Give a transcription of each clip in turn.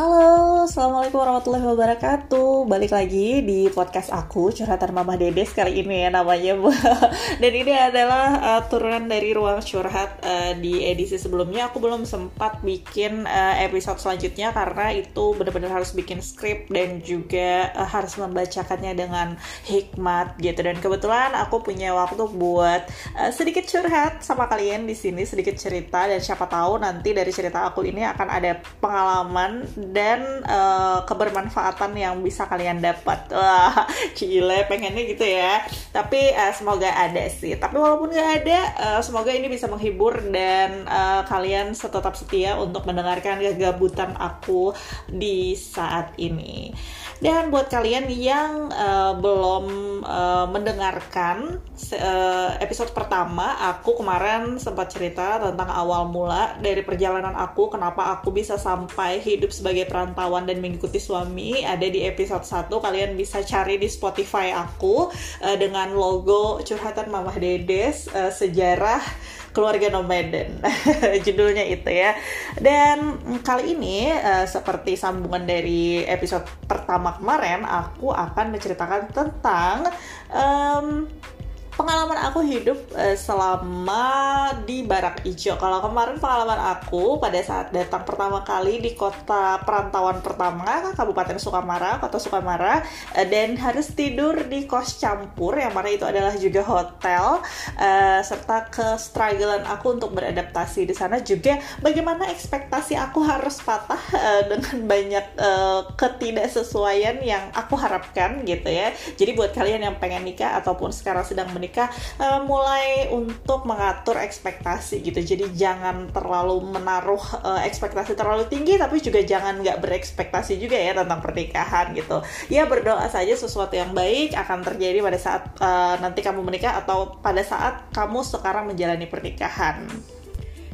Halo, Assalamualaikum warahmatullahi wabarakatuh. Balik lagi di podcast aku, Curhatan Mama Dedes kali ini ya namanya Dan ini adalah uh, turunan dari Ruang Curhat uh, di edisi sebelumnya. Aku belum sempat bikin uh, episode selanjutnya Karena itu benar-benar harus bikin skrip Dan juga uh, harus membacakannya dengan hikmat gitu. Dan kebetulan aku punya waktu buat uh, sedikit curhat sama kalian di sini Sedikit cerita. Dan siapa tahu nanti dari cerita aku ini akan ada pengalaman dan uh, kebermanfaatan yang bisa kalian dapat. Wah, cile pengennya gitu ya. Tapi uh, semoga ada sih. Tapi walaupun nggak ada, uh, semoga ini bisa menghibur dan uh, kalian tetap setia untuk mendengarkan kegabutan aku di saat ini. Dan buat kalian yang uh, belum uh, mendengarkan uh, episode pertama, aku kemarin sempat cerita tentang awal mula dari perjalanan aku, kenapa aku bisa sampai hidup sebagai perantauan dan mengikuti suami. Ada di episode 1, kalian bisa cari di Spotify aku uh, dengan logo Curhatan Mamah Dedes, uh, sejarah keluarga nomaden judulnya itu ya dan kali ini uh, seperti sambungan dari episode pertama kemarin aku akan menceritakan tentang um, pengalaman aku hidup uh, selama di Barak Ijo. Kalau kemarin pengalaman aku pada saat datang pertama kali di kota perantauan pertama Kabupaten Sukamara, kota Sukamara, uh, dan harus tidur di kos campur yang mana itu adalah juga hotel uh, serta ke strugglean aku untuk beradaptasi di sana juga bagaimana ekspektasi aku harus patah uh, dengan banyak uh, ketidaksesuaian yang aku harapkan gitu ya. Jadi buat kalian yang pengen nikah ataupun sekarang sedang menikah mereka uh, mulai untuk mengatur ekspektasi gitu jadi jangan terlalu menaruh uh, ekspektasi terlalu tinggi tapi juga jangan nggak berekspektasi juga ya tentang pernikahan gitu ya berdoa saja sesuatu yang baik akan terjadi pada saat uh, nanti kamu menikah atau pada saat kamu sekarang menjalani pernikahan.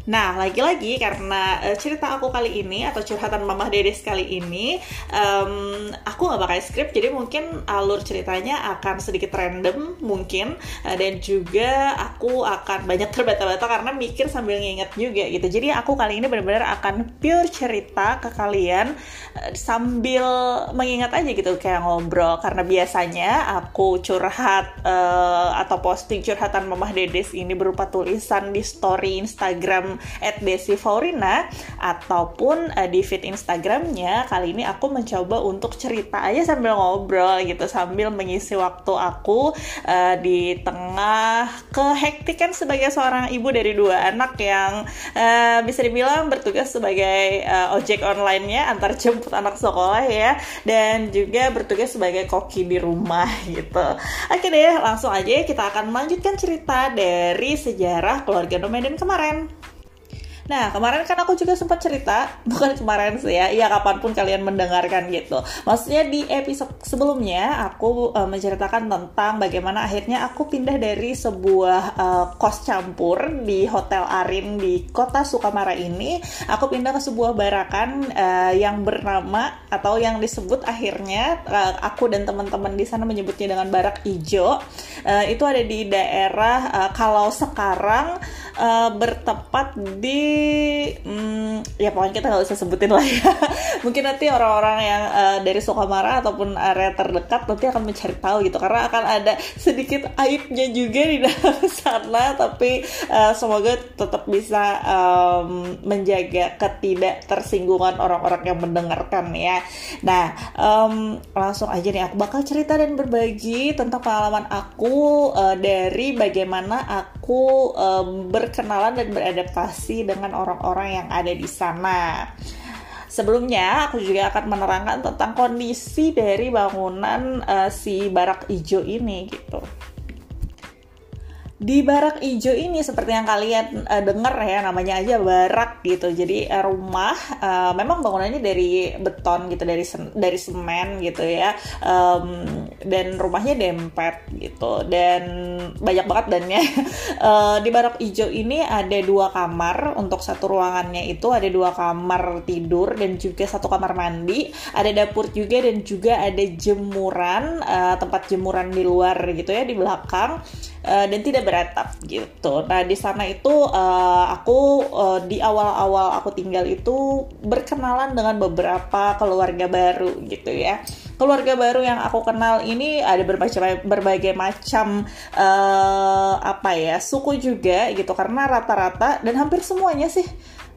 Nah, lagi-lagi karena uh, cerita aku kali ini atau curhatan Mamah Dedes kali ini, um, aku nggak pakai skrip, jadi mungkin alur ceritanya akan sedikit random mungkin, uh, dan juga aku akan banyak terbata-bata karena mikir sambil nginget juga gitu. Jadi aku kali ini benar-benar akan pure cerita ke kalian uh, sambil mengingat aja gitu kayak ngobrol karena biasanya aku curhat uh, atau posting curhatan Mamah Dedes ini berupa tulisan di story Instagram at Desi Faurina ataupun uh, di feed Instagramnya kali ini aku mencoba untuk cerita aja sambil ngobrol gitu sambil mengisi waktu aku uh, di tengah kehektikan sebagai seorang ibu dari dua anak yang uh, bisa dibilang bertugas sebagai uh, ojek online-nya antar jemput anak sekolah ya dan juga bertugas sebagai koki di rumah gitu. Oke deh, langsung aja kita akan melanjutkan cerita dari sejarah keluarga Nomaden kemarin. Nah, kemarin kan aku juga sempat cerita, bukan kemarin sih ya, ya kapan pun kalian mendengarkan gitu. Maksudnya di episode sebelumnya aku uh, menceritakan tentang bagaimana akhirnya aku pindah dari sebuah uh, kos campur di Hotel Arin di kota Sukamara ini, aku pindah ke sebuah barakan uh, yang bernama atau yang disebut akhirnya uh, aku dan teman-teman di sana menyebutnya dengan Barak Ijo. Uh, itu ada di daerah uh, kalau sekarang uh, bertepat di hmm, ya pokoknya kita nggak usah sebutin lah ya. Mungkin nanti orang-orang yang uh, dari Sukamara ataupun area terdekat nanti akan mencari tahu gitu. Karena akan ada sedikit aibnya juga di dalam sana tapi uh, semoga tetap bisa um, menjaga ketidak tersinggungan orang-orang yang mendengarkan ya. Nah um, langsung aja nih aku bakal cerita dan berbagi tentang pengalaman aku uh, dari bagaimana aku um, berkenalan dan beradaptasi dengan dengan orang-orang yang ada di sana. Sebelumnya aku juga akan menerangkan tentang kondisi dari bangunan uh, si barak ijo ini gitu di barak ijo ini seperti yang kalian uh, dengar ya namanya aja barak gitu. Jadi uh, rumah uh, memang bangunannya dari beton gitu dari sem dari semen gitu ya. Um, dan rumahnya dempet gitu. Dan banyak banget dannya uh, di barak ijo ini ada dua kamar. Untuk satu ruangannya itu ada dua kamar tidur dan juga satu kamar mandi. Ada dapur juga dan juga ada jemuran uh, tempat jemuran di luar gitu ya di belakang. Uh, dan tidak beratap gitu. Nah di sana itu uh, aku uh, di awal-awal aku tinggal itu berkenalan dengan beberapa keluarga baru gitu ya. Keluarga baru yang aku kenal ini ada berbagai berbagai macam uh, apa ya suku juga gitu karena rata-rata dan hampir semuanya sih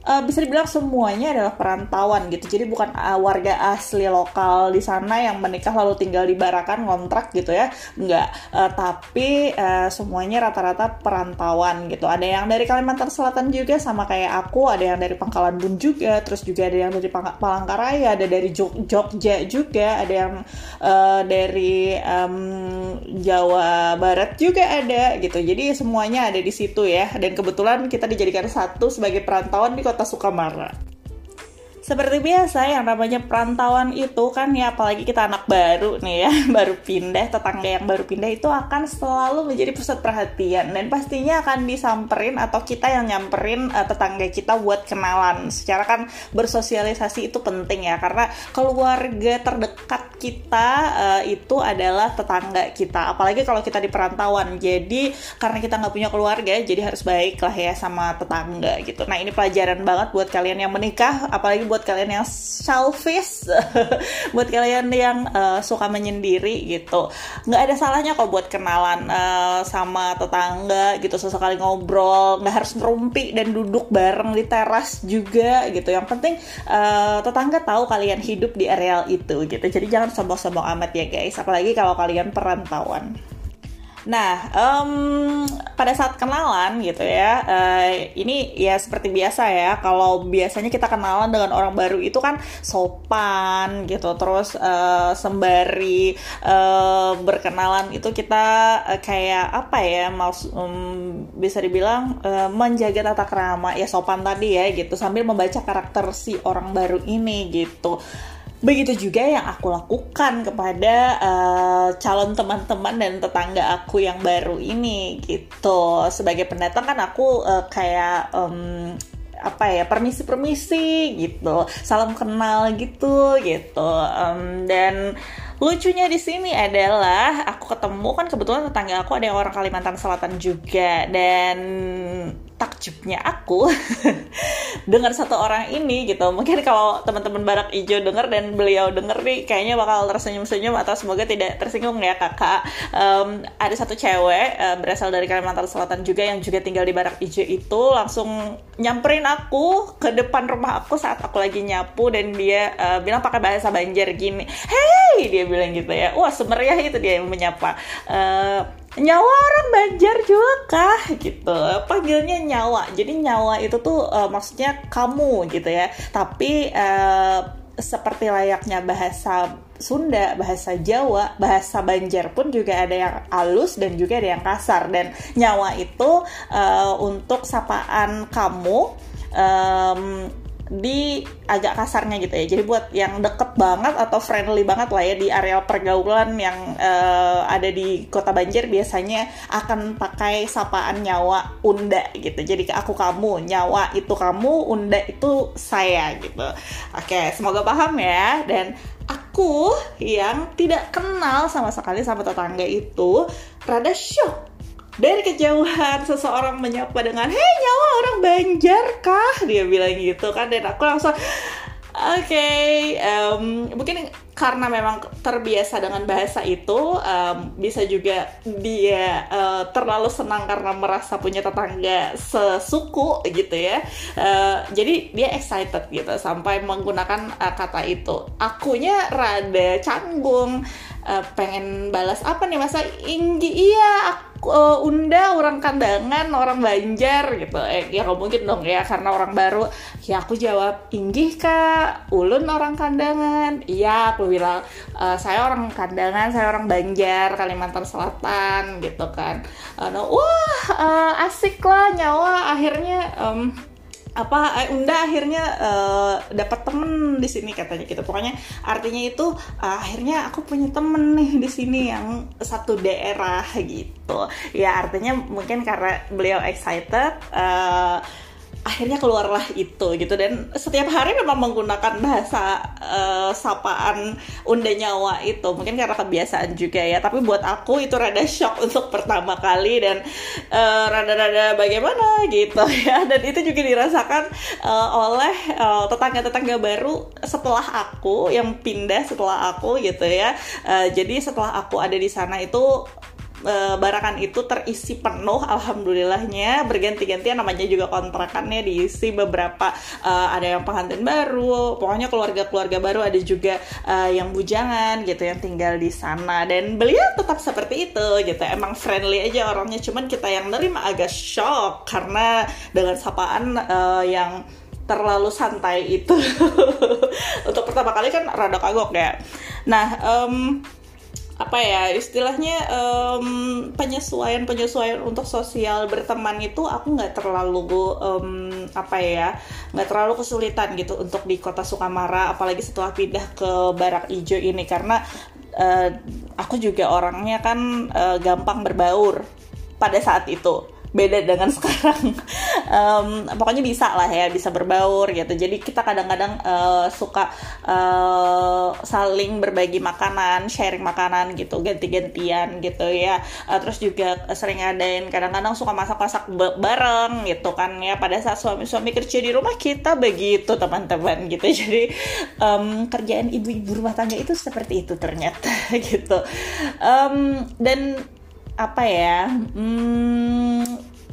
uh, bisa dibilang semuanya adalah perantauan gitu. Jadi bukan uh, warga asli lokal di sana yang menikah lalu tinggal di barakan kontrak gitu ya. Enggak. Uh, tapi uh, semuanya rata-rata perantauan gitu. Ada yang dari Kalimantan Selatan juga sama kayak aku, ada yang dari Pangkalan Bun juga, terus juga ada yang dari Palangkaraya, ada dari Jog Jogja juga, ada yang uh, dari um, Jawa Barat juga ada gitu. Jadi semuanya ada di situ ya. Dan kebetulan kita dijadikan satu sebagai perantauan di kota Sukamara. Seperti biasa yang namanya perantauan itu kan ya apalagi kita anak baru nih ya, baru pindah, tetangga yang baru pindah itu akan selalu menjadi pusat perhatian dan pastinya akan disamperin atau kita yang nyamperin uh, tetangga kita buat kenalan. Secara kan bersosialisasi itu penting ya karena keluarga terdekat kita uh, itu adalah tetangga kita. Apalagi kalau kita di perantauan. Jadi karena kita nggak punya keluarga jadi harus baik lah ya sama tetangga gitu. Nah, ini pelajaran banget buat kalian yang menikah apalagi buat buat kalian yang selfish buat kalian yang uh, suka menyendiri gitu. Nggak ada salahnya kok buat kenalan uh, sama tetangga gitu sesekali ngobrol nggak harus ngerumpi dan duduk bareng di teras juga gitu. Yang penting uh, tetangga tahu kalian hidup di areal itu gitu. Jadi jangan sombong-sombong amat ya guys. Apalagi kalau kalian perantauan Nah, um, pada saat kenalan gitu ya, uh, ini ya seperti biasa ya. Kalau biasanya kita kenalan dengan orang baru itu kan sopan gitu, terus uh, sembari uh, berkenalan itu kita uh, kayak apa ya, mau um, bisa dibilang uh, menjaga tata krama ya sopan tadi ya gitu, sambil membaca karakter si orang baru ini gitu. Begitu juga yang aku lakukan kepada uh, calon teman-teman dan tetangga aku yang baru ini gitu. Sebagai pendatang kan aku uh, kayak um, apa ya permisi-permisi gitu, salam kenal gitu gitu. Um, dan lucunya di sini adalah aku ketemu kan kebetulan tetangga aku ada yang orang Kalimantan Selatan juga dan takjubnya aku dengar satu orang ini gitu. Mungkin kalau teman-teman barak hijau dengar dan beliau dengar nih kayaknya bakal tersenyum-senyum atau semoga tidak tersinggung ya kakak. Um, ada satu cewek uh, berasal dari Kalimantan Selatan juga yang juga tinggal di barak hijau itu langsung nyamperin aku ke depan rumah aku saat aku lagi nyapu dan dia uh, bilang pakai bahasa Banjar gini. Hey! dia bilang gitu ya. Wah semeriah itu dia yang menyapa. Uh, nyawa orang Banjar juga kah? gitu. Panggilnya nyawa jadi nyawa itu tuh uh, maksudnya kamu gitu ya. Tapi uh, seperti layaknya bahasa Sunda, bahasa Jawa, bahasa Banjar pun juga ada yang halus dan juga ada yang kasar. Dan nyawa itu uh, untuk sapaan kamu um, di agak kasarnya gitu ya. Jadi buat yang deket banget atau friendly banget lah ya di area pergaulan yang uh, ada di Kota Banjir biasanya akan pakai sapaan nyawa unda gitu. Jadi aku kamu, nyawa itu kamu, unda itu saya gitu. Oke, semoga paham ya dan aku yang tidak kenal sama sekali sama tetangga itu rada shock dari kejauhan seseorang menyapa dengan hei nyawa orang Banjar kah dia bilang gitu kan dan aku langsung Oke, okay, um, mungkin karena memang terbiasa dengan bahasa itu, um, bisa juga dia uh, terlalu senang karena merasa punya tetangga sesuku gitu ya. Uh, jadi dia excited gitu sampai menggunakan uh, kata itu. Akunya rada canggung, uh, pengen balas apa nih masa Inggi? Iya, aku uh, Unda orang kandangan orang Banjar gitu. Eh, ya gak mungkin dong ya karena orang baru. Ya aku jawab inggih kak. Ulun orang kandangan. Iya aku bilang e, saya orang kandangan saya orang Banjar Kalimantan Selatan gitu kan. Uh, wah uh, asik lah nyawa. Akhirnya um, apa eh, Unda akhirnya uh, dapat temen di sini katanya gitu. Pokoknya artinya itu uh, akhirnya aku punya temen nih di sini yang satu daerah gitu. Ya artinya mungkin karena beliau excited uh, akhirnya keluarlah itu gitu. Dan setiap hari memang menggunakan bahasa uh, sapaan unda nyawa itu. Mungkin karena kebiasaan juga ya. Tapi buat aku itu rada shock untuk pertama kali dan uh, rada-rada bagaimana gitu ya. Dan itu juga dirasakan uh, oleh uh, tetangga-tetangga baru setelah aku yang pindah setelah aku gitu ya. Uh, jadi setelah aku ada di sana itu uh, barakan itu terisi penuh alhamdulillahnya. Berganti-gantian namanya juga kontrakannya diisi beberapa uh, ada yang pengantin baru pokoknya keluarga-keluarga baru ada juga uh, yang bujangan gitu yang tinggal di sana. Dan beliau tetap seperti itu gitu emang friendly aja orangnya. Cuman kita yang nerima agak shock karena dengan sapaan uh, yang terlalu santai itu. Untuk pertama kali kan rada kagok ya. Nah um, apa ya istilahnya um, penyesuaian penyesuaian untuk sosial berteman itu aku nggak terlalu um, apa ya nggak terlalu kesulitan gitu untuk di kota Sukamara apalagi setelah pindah ke Barak Ijo ini. Karena uh, aku juga orangnya kan uh, gampang berbaur pada saat itu beda dengan sekarang. Um, pokoknya bisa lah ya bisa berbaur gitu. Jadi kita kadang-kadang uh, suka uh, saling berbagi makanan sharing makanan gitu ganti-gantian gitu ya. Uh, terus juga sering adain kadang-kadang suka masak-masak bareng gitu kan ya. Pada saat suami-suami kerja di rumah kita begitu teman-teman gitu. Jadi um, kerjaan ibu-ibu rumah tangga itu seperti itu ternyata gitu. Um, dan apa ya hmm,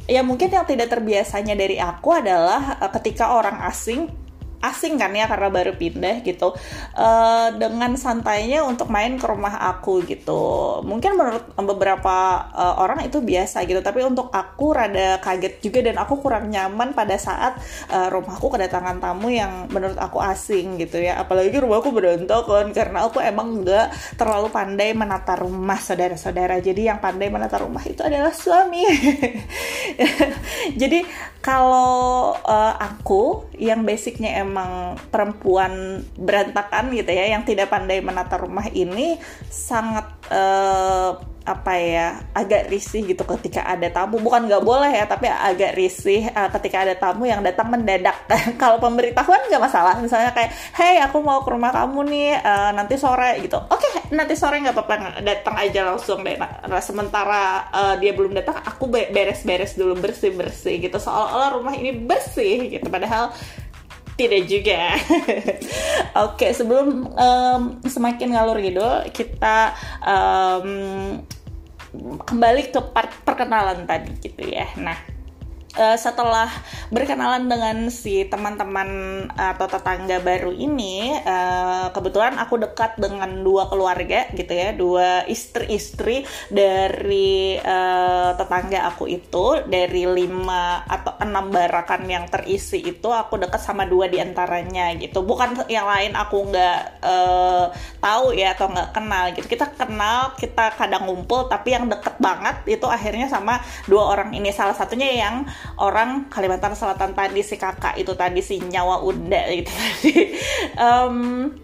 ya mungkin yang tidak terbiasanya dari aku adalah eh, ketika orang asing asing kan ya karena baru pindah gitu uh, dengan santainya untuk main ke rumah aku gitu. Mungkin menurut beberapa uh, orang itu biasa gitu tapi untuk aku rada kaget juga dan aku kurang nyaman pada saat uh, rumahku kedatangan tamu yang menurut aku asing gitu ya. Apalagi rumahku berantakan karena aku emang nggak terlalu pandai menata rumah saudara-saudara. Jadi yang pandai menata rumah itu adalah suami. Jadi kalau uh, aku yang basicnya emang perempuan berantakan gitu ya yang tidak pandai menata rumah ini sangat uh, apa ya agak risih gitu ketika ada tamu. Bukan nggak boleh ya tapi agak risih uh, ketika ada tamu yang datang mendadak. Kalau pemberitahuan nggak masalah. Misalnya kayak hey aku mau ke rumah kamu nih uh, nanti sore gitu. Oke okay, nanti sore nggak apa-apa datang aja langsung deh. Nah, sementara uh, dia belum datang aku beres-beres dulu bersih-bersih gitu. Soal-olah rumah ini bersih gitu. Padahal tidak juga. Oke, okay, sebelum um, semakin ngalur gitu, kita um, kembali ke part perkenalan tadi gitu ya. Nah, uh, setelah berkenalan dengan si teman-teman atau tetangga baru ini, uh, kebetulan aku dekat dengan dua keluarga gitu ya, dua istri-istri dari uh, tetangga aku itu dari lima atau enam barakan yang terisi itu aku dekat sama dua di antaranya gitu. Bukan yang lain aku nggak uh, tahu ya atau nggak kenal gitu. Kita kenal, kita kadang ngumpul, tapi yang deket banget itu akhirnya sama dua orang ini. Salah satunya yang orang Kalimantan Selatan tadi si kakak itu tadi si nyawa unda gitu tadi. Um,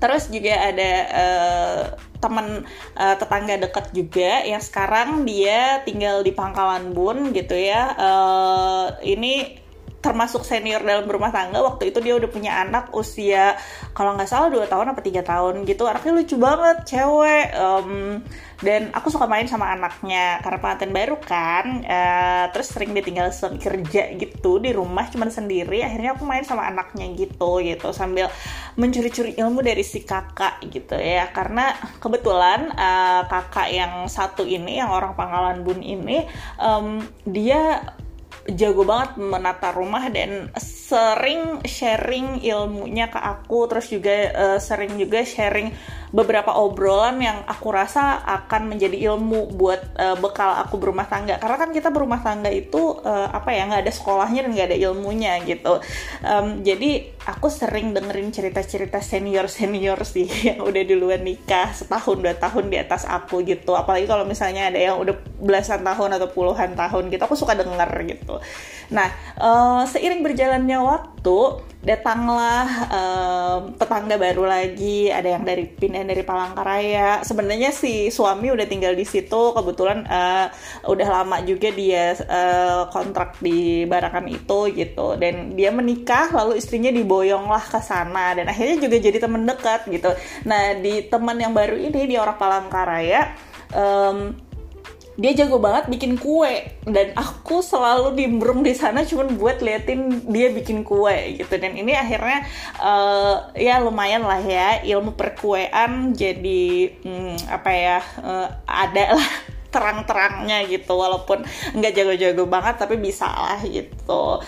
terus juga ada uh, teman uh, tetangga dekat juga yang sekarang dia tinggal di Pangkalan Bun gitu ya. Uh, ini termasuk senior dalam rumah tangga waktu itu dia udah punya anak usia kalau nggak salah dua tahun apa tiga tahun gitu. Anaknya lucu banget cewek um, dan aku suka main sama anaknya. Karena pengantin baru kan uh, terus sering ditinggal kerja gitu di rumah cuma sendiri. Akhirnya aku main sama anaknya gitu gitu. Sambil mencuri-curi ilmu dari si kakak gitu ya. Karena kebetulan uh, kakak yang satu ini yang orang Pangkalan Bun ini um, dia jago banget menata rumah dan sering sharing ilmunya ke aku terus juga uh, sering juga sharing beberapa obrolan yang aku rasa akan menjadi ilmu buat uh, bekal aku berumah tangga. Karena kan kita berumah tangga itu uh, apa ya nggak ada sekolahnya dan nggak ada ilmunya gitu. Um, jadi aku sering dengerin cerita-cerita senior senior sih yang udah duluan nikah setahun dua tahun di atas aku gitu. Apalagi kalau misalnya ada yang udah belasan tahun atau puluhan tahun gitu aku suka denger gitu. Nah uh, seiring berjalannya waktu datanglah um, tetangga baru lagi ada yang dari pindah dari Palangkaraya. Sebenarnya si suami udah tinggal di situ kebetulan uh, udah lama juga dia uh, kontrak di Barakan itu gitu. Dan dia menikah lalu istrinya diboyonglah ke sana dan akhirnya juga jadi teman dekat gitu. Nah di teman yang baru ini di orang Palangkaraya um, dia jago banget bikin kue. Dan aku selalu nimbrung di sana cuman buat liatin dia bikin kue gitu. Dan ini akhirnya uh, ya lumayan lah ya ilmu perkuean jadi hmm, apa ya uh, ada lah terang-terangnya gitu. Walaupun nggak jago-jago banget tapi bisa lah gitu.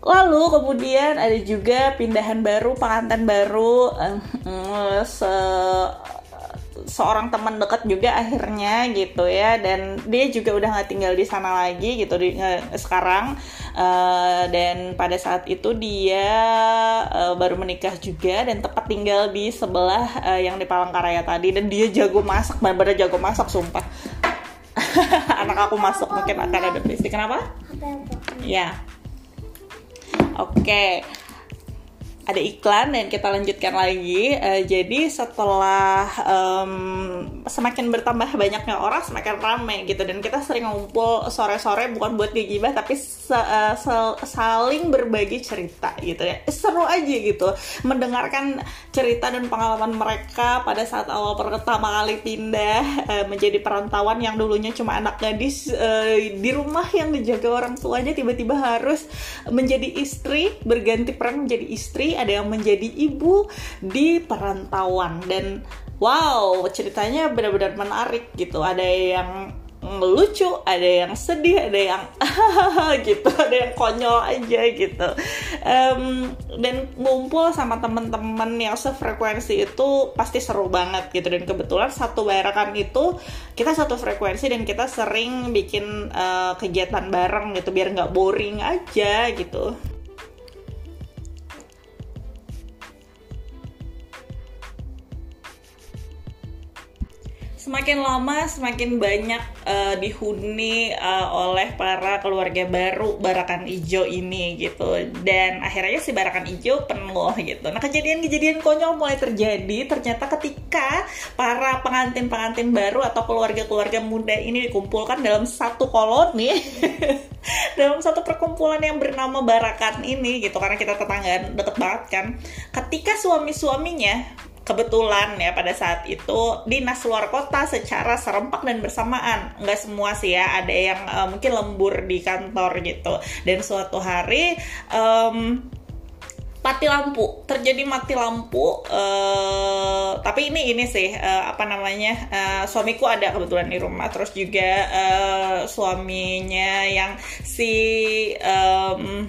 Lalu kemudian ada juga pindahan baru, pengantin baru, uh, se seorang teman dekat juga akhirnya gitu ya. Dan dia juga udah nggak tinggal di sana lagi gitu di, uh, sekarang. Uh, dan pada saat itu dia uh, baru menikah juga dan tepat tinggal di sebelah uh, yang di Palangkaraya tadi. Dan dia jago masak benar-benar jago masak sumpah. Anak aku masuk mungkin akan ada berisik. Kenapa? Ya oke. okay ada iklan dan kita lanjutkan lagi. Uh, jadi setelah um, semakin bertambah banyaknya orang semakin ramai gitu dan kita sering ngumpul sore-sore bukan buat digibah tapi se uh, se saling berbagi cerita gitu ya. Seru aja gitu mendengarkan cerita dan pengalaman mereka pada saat awal pertama kali pindah uh, menjadi perantauan yang dulunya cuma anak gadis uh, di rumah yang dijaga orang tuanya tiba-tiba harus menjadi istri berganti peran menjadi istri ada yang menjadi ibu di perantauan dan wow ceritanya benar-benar menarik gitu ada yang lucu, ada yang sedih, ada yang gitu, ada yang konyol aja gitu. Um, dan ngumpul sama temen-temen yang sefrekuensi itu pasti seru banget gitu. Dan kebetulan satu barakan itu kita satu frekuensi dan kita sering bikin uh, kegiatan bareng gitu biar nggak boring aja gitu. Semakin lama semakin banyak uh, dihuni uh, oleh para keluarga baru Barakan Ijo ini gitu dan akhirnya si Barakan Ijo penuh gitu. Nah kejadian-kejadian konyol mulai terjadi ternyata ketika para pengantin-pengantin baru atau keluarga-keluarga muda ini dikumpulkan dalam satu koloni dalam satu perkumpulan yang bernama Barakan ini gitu karena kita tetangga deket banget kan. Ketika suami-suaminya kebetulan ya pada saat itu dinas luar kota secara serempak dan bersamaan. Nggak semua sih ya ada yang uh, mungkin lembur di kantor gitu. Dan suatu hari um, mati lampu terjadi mati lampu uh, tapi ini ini sih uh, apa namanya uh, suamiku ada kebetulan di rumah. Terus juga uh, suaminya yang si um,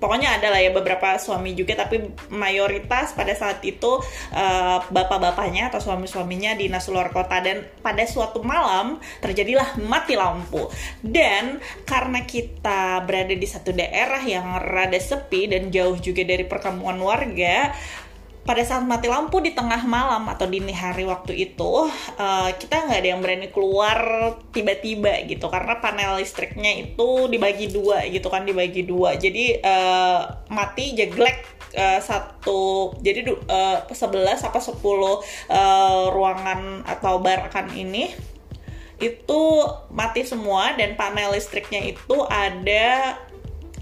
pokoknya ada lah ya beberapa suami juga tapi mayoritas pada saat itu uh, bapak-bapaknya atau suami-suaminya di luar kota. Dan pada suatu malam terjadilah mati lampu. Dan karena kita berada di satu daerah yang rada sepi dan jauh juga dari perkampungan warga pada saat mati lampu di tengah malam atau dini hari waktu itu uh, kita nggak ada yang berani keluar tiba-tiba gitu karena panel listriknya itu dibagi dua gitu kan dibagi dua. Jadi uh, mati jeglek Uh, satu jadi uh, 11 apa 10 uh, ruangan atau barakan ini itu mati semua dan panel listriknya itu ada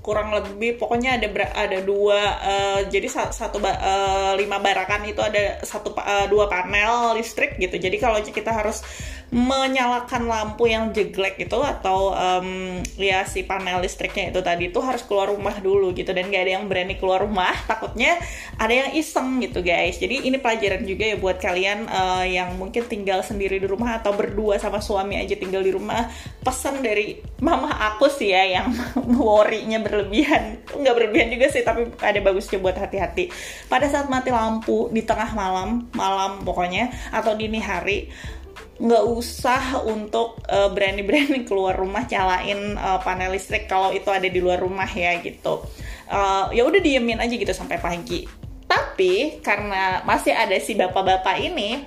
kurang lebih pokoknya ada ada dua uh, jadi satu uh, lima barakan itu ada satu uh, dua panel listrik gitu. Jadi kalau kita harus menyalakan lampu yang jeglek itu atau um, ya si panel listriknya itu tadi itu harus keluar rumah dulu gitu dan gak ada yang berani keluar rumah. Takutnya ada yang iseng gitu guys. Jadi ini pelajaran juga ya buat kalian uh, yang mungkin tinggal sendiri di rumah atau berdua sama suami aja tinggal di rumah. Pesan dari mama aku sih ya yang worry-nya berlebihan. Nggak berlebihan juga sih tapi ada bagusnya buat hati-hati. Pada saat mati lampu di tengah malam malam pokoknya atau dini hari nggak usah untuk uh, berani-berani keluar rumah nyalain uh, panel listrik kalau itu ada di luar rumah ya gitu. Uh, ya udah diemin aja gitu sampai pagi. Tapi karena masih ada si bapak-bapak ini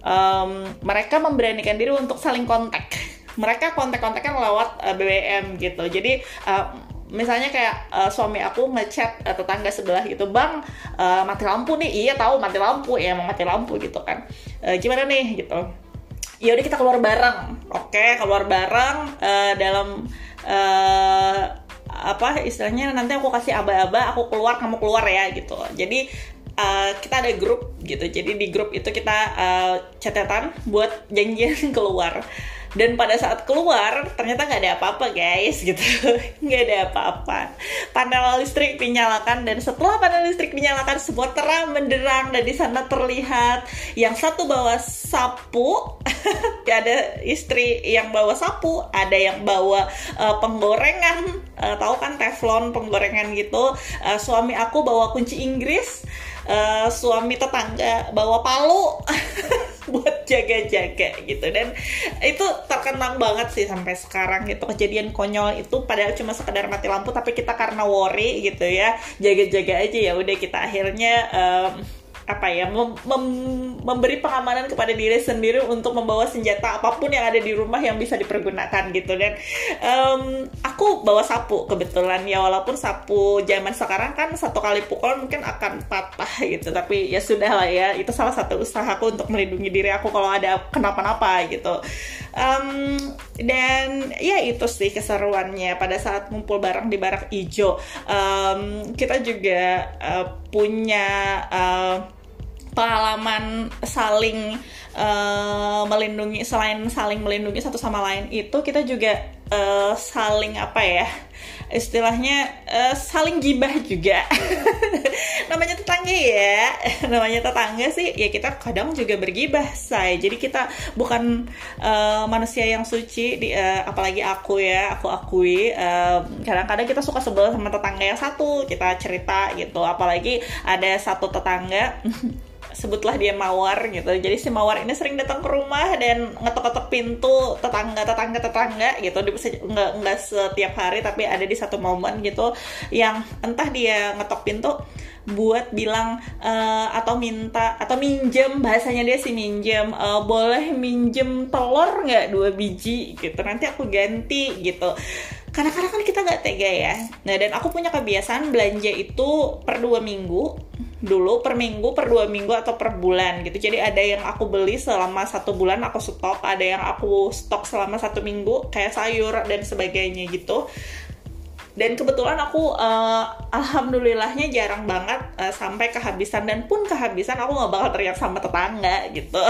um, mereka memberanikan diri untuk saling kontak. Mereka kontak-kontaknya lewat uh, BBM gitu. Jadi uh, misalnya kayak uh, suami aku ngechat uh, tetangga sebelah gitu bang uh, mati lampu nih. Iya tahu mati lampu ya emang mati lampu gitu kan. Uh, gimana nih gitu ya udah kita keluar bareng. Oke okay, keluar bareng uh, dalam uh, apa istilahnya nanti aku kasih aba-aba aku keluar kamu keluar ya gitu. Jadi uh, kita ada grup gitu. Jadi di grup itu kita uh, catatan buat janjian keluar dan pada saat keluar ternyata nggak ada apa-apa guys gitu. Nggak ada apa-apa. Panel listrik dinyalakan dan setelah panel listrik dinyalakan sebuah terang menderang dan di sana terlihat yang satu bawa sapu. Ada istri yang bawa sapu ada yang bawa uh, penggorengan. Uh, tahu kan teflon penggorengan gitu. Uh, suami aku bawa kunci Inggris uh, suami tetangga bawa palu buat jaga-jaga gitu. Dan itu terkenang banget sih sampai sekarang gitu. Kejadian konyol itu padahal cuma sekedar mati lampu tapi kita karena worry gitu ya. Jaga-jaga aja ya udah kita akhirnya um, apa ya mem mem memberi pengamanan kepada diri sendiri untuk membawa senjata apa pun yang ada di rumah yang bisa dipergunakan gitu. Dan um, aku bawa sapu kebetulan ya walaupun sapu zaman sekarang kan satu kali pukul mungkin akan patah gitu. Tapi ya sudah lah ya itu salah satu usahaku untuk melindungi diri aku kalau ada kenapa-napa gitu. Um, dan ya itu sih keseruannya pada saat ngumpul bareng di barak ijo. Um, kita juga uh, punya uh, pengalaman saling uh, melindungi selain saling melindungi satu sama lain itu kita juga uh, saling apa ya istilahnya uh, saling gibah juga. Namanya tetangga ya. Namanya tetangga sih ya kita kadang juga bergibah say. Jadi kita bukan uh, manusia yang suci di, uh, apalagi aku ya aku akui kadang-kadang uh, kita suka sebel sama tetangga yang satu kita cerita gitu. Apalagi ada satu tetangga sebutlah dia mawar gitu. Jadi si mawar ini sering datang ke rumah dan ngetok-ngetok pintu tetangga tetangga tetangga gitu. Nggak nggak setiap hari tapi ada di satu momen gitu yang entah dia ngetok pintu buat bilang uh, atau minta atau minjem bahasanya dia sih minjem uh, boleh minjem telur nggak dua biji gitu. Nanti aku ganti gitu. Kadang-kadang kan kita nggak tega ya. Nah dan aku punya kebiasaan belanja itu per dua minggu dulu per minggu, per dua minggu atau per bulan gitu. Jadi ada yang aku beli selama satu bulan aku stok, ada yang aku stok selama satu minggu kayak sayur dan sebagainya gitu. Dan kebetulan aku uh, alhamdulillahnya jarang banget uh, sampai kehabisan. Dan pun kehabisan aku nggak bakal teriak sama tetangga gitu.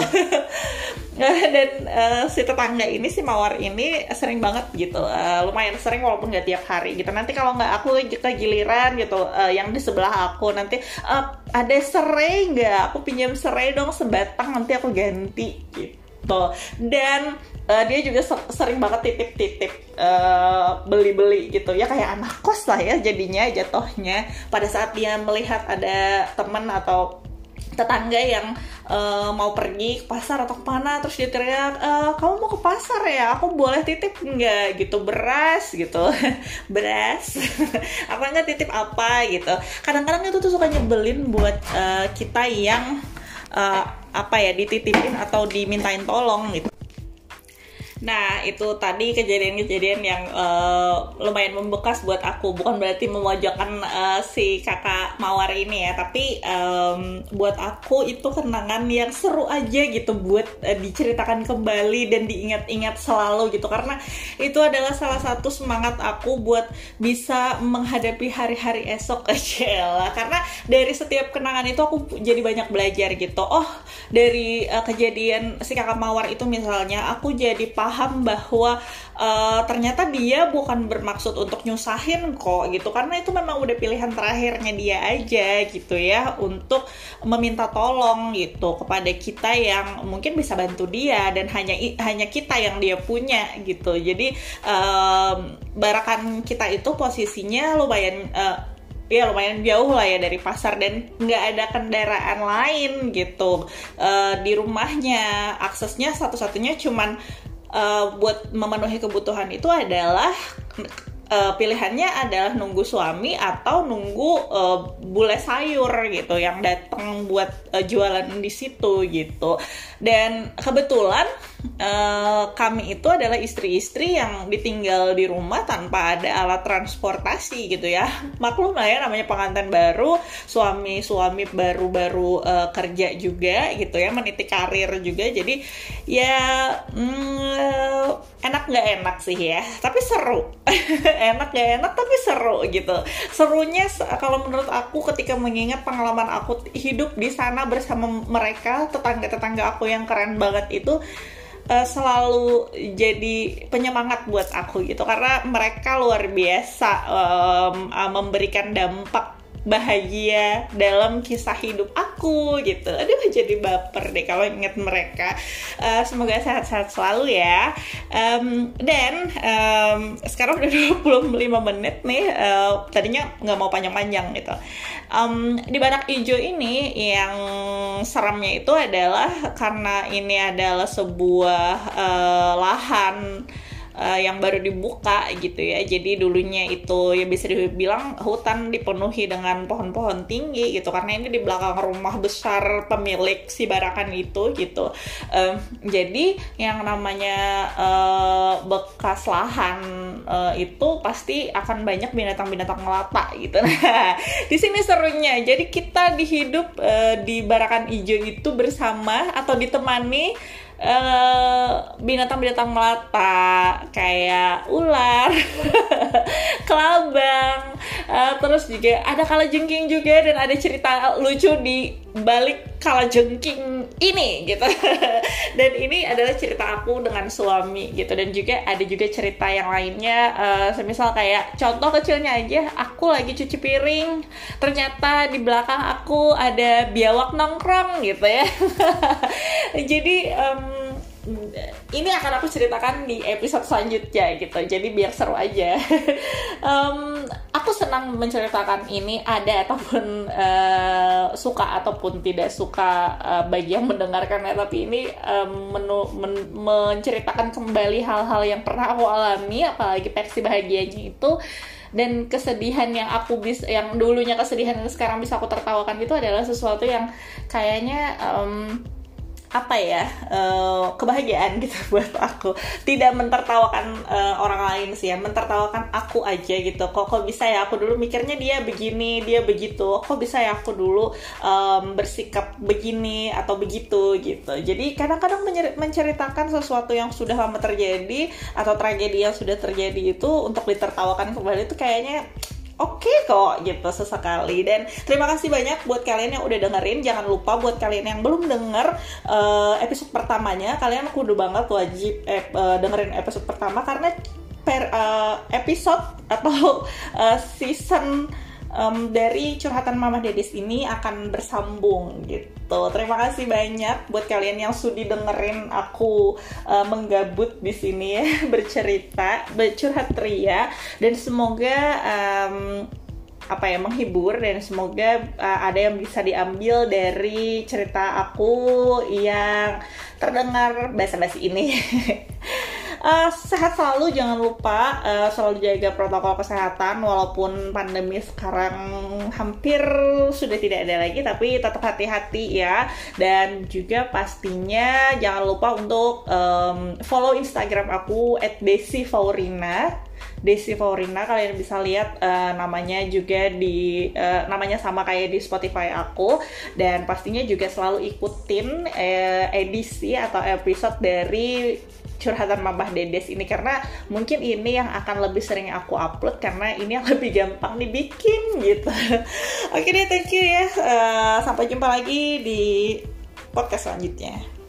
dan uh, si tetangga ini si mawar ini sering banget gitu. Uh, lumayan sering walaupun nggak tiap hari gitu. Nanti kalau nggak aku kita giliran gitu uh, yang di sebelah aku nanti uh, ada serai nggak? Aku pinjam serai dong sebatang nanti aku ganti gitu. Dan uh, dia juga sering banget titip-titip uh, beli-beli gitu. Ya kayak anak kos lah ya jadinya jatuhnya. Pada saat dia melihat ada temen atau tetangga yang uh, mau pergi ke pasar atau ke mana terus dia teriak e, kamu mau ke pasar ya? Aku boleh titip nggak? Gitu beras gitu. Beras? Apa nggak titip apa? Gitu. Kadang-kadang itu tuh suka nyebelin buat uh, kita yang uh, apa ya dititipin atau dimintain tolong gitu Nah, itu tadi kejadian-kejadian yang uh, lumayan membekas buat aku. Bukan berarti memojokkan uh, si kakak Mawar ini ya, tapi um, buat aku itu kenangan yang seru aja gitu buat uh, diceritakan kembali dan diingat-ingat selalu gitu. Karena itu adalah salah satu semangat aku buat bisa menghadapi hari-hari esok aja lah. Karena dari setiap kenangan itu aku jadi banyak belajar gitu. Oh, dari uh, kejadian si kakak Mawar itu misalnya aku jadi paham paham bahwa uh, ternyata dia bukan bermaksud untuk nyusahin kok gitu. Karena itu memang udah pilihan terakhirnya dia aja gitu ya untuk meminta tolong gitu kepada kita yang mungkin bisa bantu dia dan hanya hanya kita yang dia punya gitu. Jadi um, barakan kita itu posisinya lumayan uh, ya lumayan jauh lah ya dari pasar dan nggak ada kendaraan lain gitu. Uh, di rumahnya aksesnya satu-satunya cuman uh, buat memenuhi kebutuhan itu adalah uh, pilihannya adalah nunggu suami atau nunggu uh, bule sayur gitu yang datang buat uh, jualan di situ gitu. Dan kebetulan uh, kami itu adalah istri-istri yang ditinggal di rumah tanpa ada alat transportasi gitu ya. Maklum lah ya namanya pengantin baru suami-suami baru-baru uh, kerja juga gitu ya meniti karir juga. Jadi ya mm, enak nggak enak sih ya tapi seru. Enak nggak enak tapi seru gitu. Serunya kalau menurut aku ketika mengingat pengalaman aku hidup di sana bersama mereka tetangga-tetangga aku yang keren banget itu uh, selalu jadi penyemangat buat aku gitu. Karena mereka luar biasa um, memberikan dampak bahagia dalam kisah hidup aku gitu. Aduh jadi baper deh kalau inget mereka. Uh, semoga sehat-sehat selalu ya. Dan um, sekarang udah 25 menit nih. Uh, tadinya nggak mau panjang-panjang gitu. Um, di banak hijau ini yang seremnya itu adalah karena ini adalah sebuah uh, lahan uh, yang baru dibuka gitu ya. Jadi dulunya itu ya bisa dibilang hutan dipenuhi dengan pohon-pohon tinggi gitu karena ini di belakang rumah besar pemilik si barakan itu gitu. Uh, jadi yang namanya uh, bekas lahan uh, itu pasti akan banyak binatang-binatang melata gitu. Nah, di sini serunya. Jadi kita dihidup uh, di barakan hijau itu bersama atau ditemani binatang-binatang uh, melata kayak ular, kelabang, uh, terus juga ada kala jengking juga dan ada cerita lucu di balik kala jengking ini gitu. dan ini adalah cerita aku dengan suami gitu dan juga ada juga cerita yang lainnya uh, semisal kayak contoh kecilnya aja aku lagi cuci piring ternyata di belakang aku ada biawak nongkrong gitu ya. Jadi um, ini akan aku ceritakan di episode selanjutnya gitu. Jadi biar seru aja. Um, aku senang menceritakan ini. Ada ataupun uh, suka ataupun tidak suka uh, bagi yang mendengarkannya. Tapi ini um, menu, men, menceritakan kembali hal-hal yang pernah aku alami apalagi versi bahagianya itu. Dan kesedihan yang aku bisa yang dulunya kesedihan yang sekarang bisa aku tertawakan itu adalah sesuatu yang kayaknya um, apa ya uh, kebahagiaan gitu buat aku. Tidak mentertawakan uh, orang lain sih ya mentertawakan aku aja gitu. Kok kok bisa ya aku dulu mikirnya dia begini dia begitu. Kok bisa ya aku dulu um, bersikap begini atau begitu gitu. Jadi kadang-kadang menceritakan sesuatu yang sudah lama terjadi atau tragedi yang sudah terjadi itu untuk ditertawakan kembali itu kayaknya oke okay kok gitu sesekali. Dan terima kasih banyak buat kalian yang udah dengerin. Jangan lupa buat kalian yang belum denger uh, episode pertamanya kalian kudu banget wajib eh, uh, dengerin episode pertama karena per uh, episode atau uh, season um, dari curhatan Mama Dedis ini akan bersambung gitu. Terima kasih banyak buat kalian yang sudi dengerin aku uh, menggabut di sini ya, bercerita, bercurhat ria dan semoga um, apa ya menghibur dan semoga uh, ada yang bisa diambil dari cerita aku yang terdengar basa-basi ini. uh, sehat selalu jangan lupa uh, selalu jaga protokol kesehatan walaupun pandemi sekarang hampir sudah tidak ada lagi tapi tetap hati-hati ya. Dan juga pastinya jangan lupa untuk um, follow Instagram aku @desifaurina. Desi Faurina kalian bisa lihat uh, namanya juga di uh, namanya sama kayak di Spotify aku. Dan pastinya juga selalu ikutin uh, edisi atau episode dari curhatan Mamah Dedes ini karena mungkin ini yang akan lebih sering aku upload karena ini yang lebih gampang dibikin gitu. Oke deh, thank you ya. Uh, sampai jumpa lagi di podcast selanjutnya.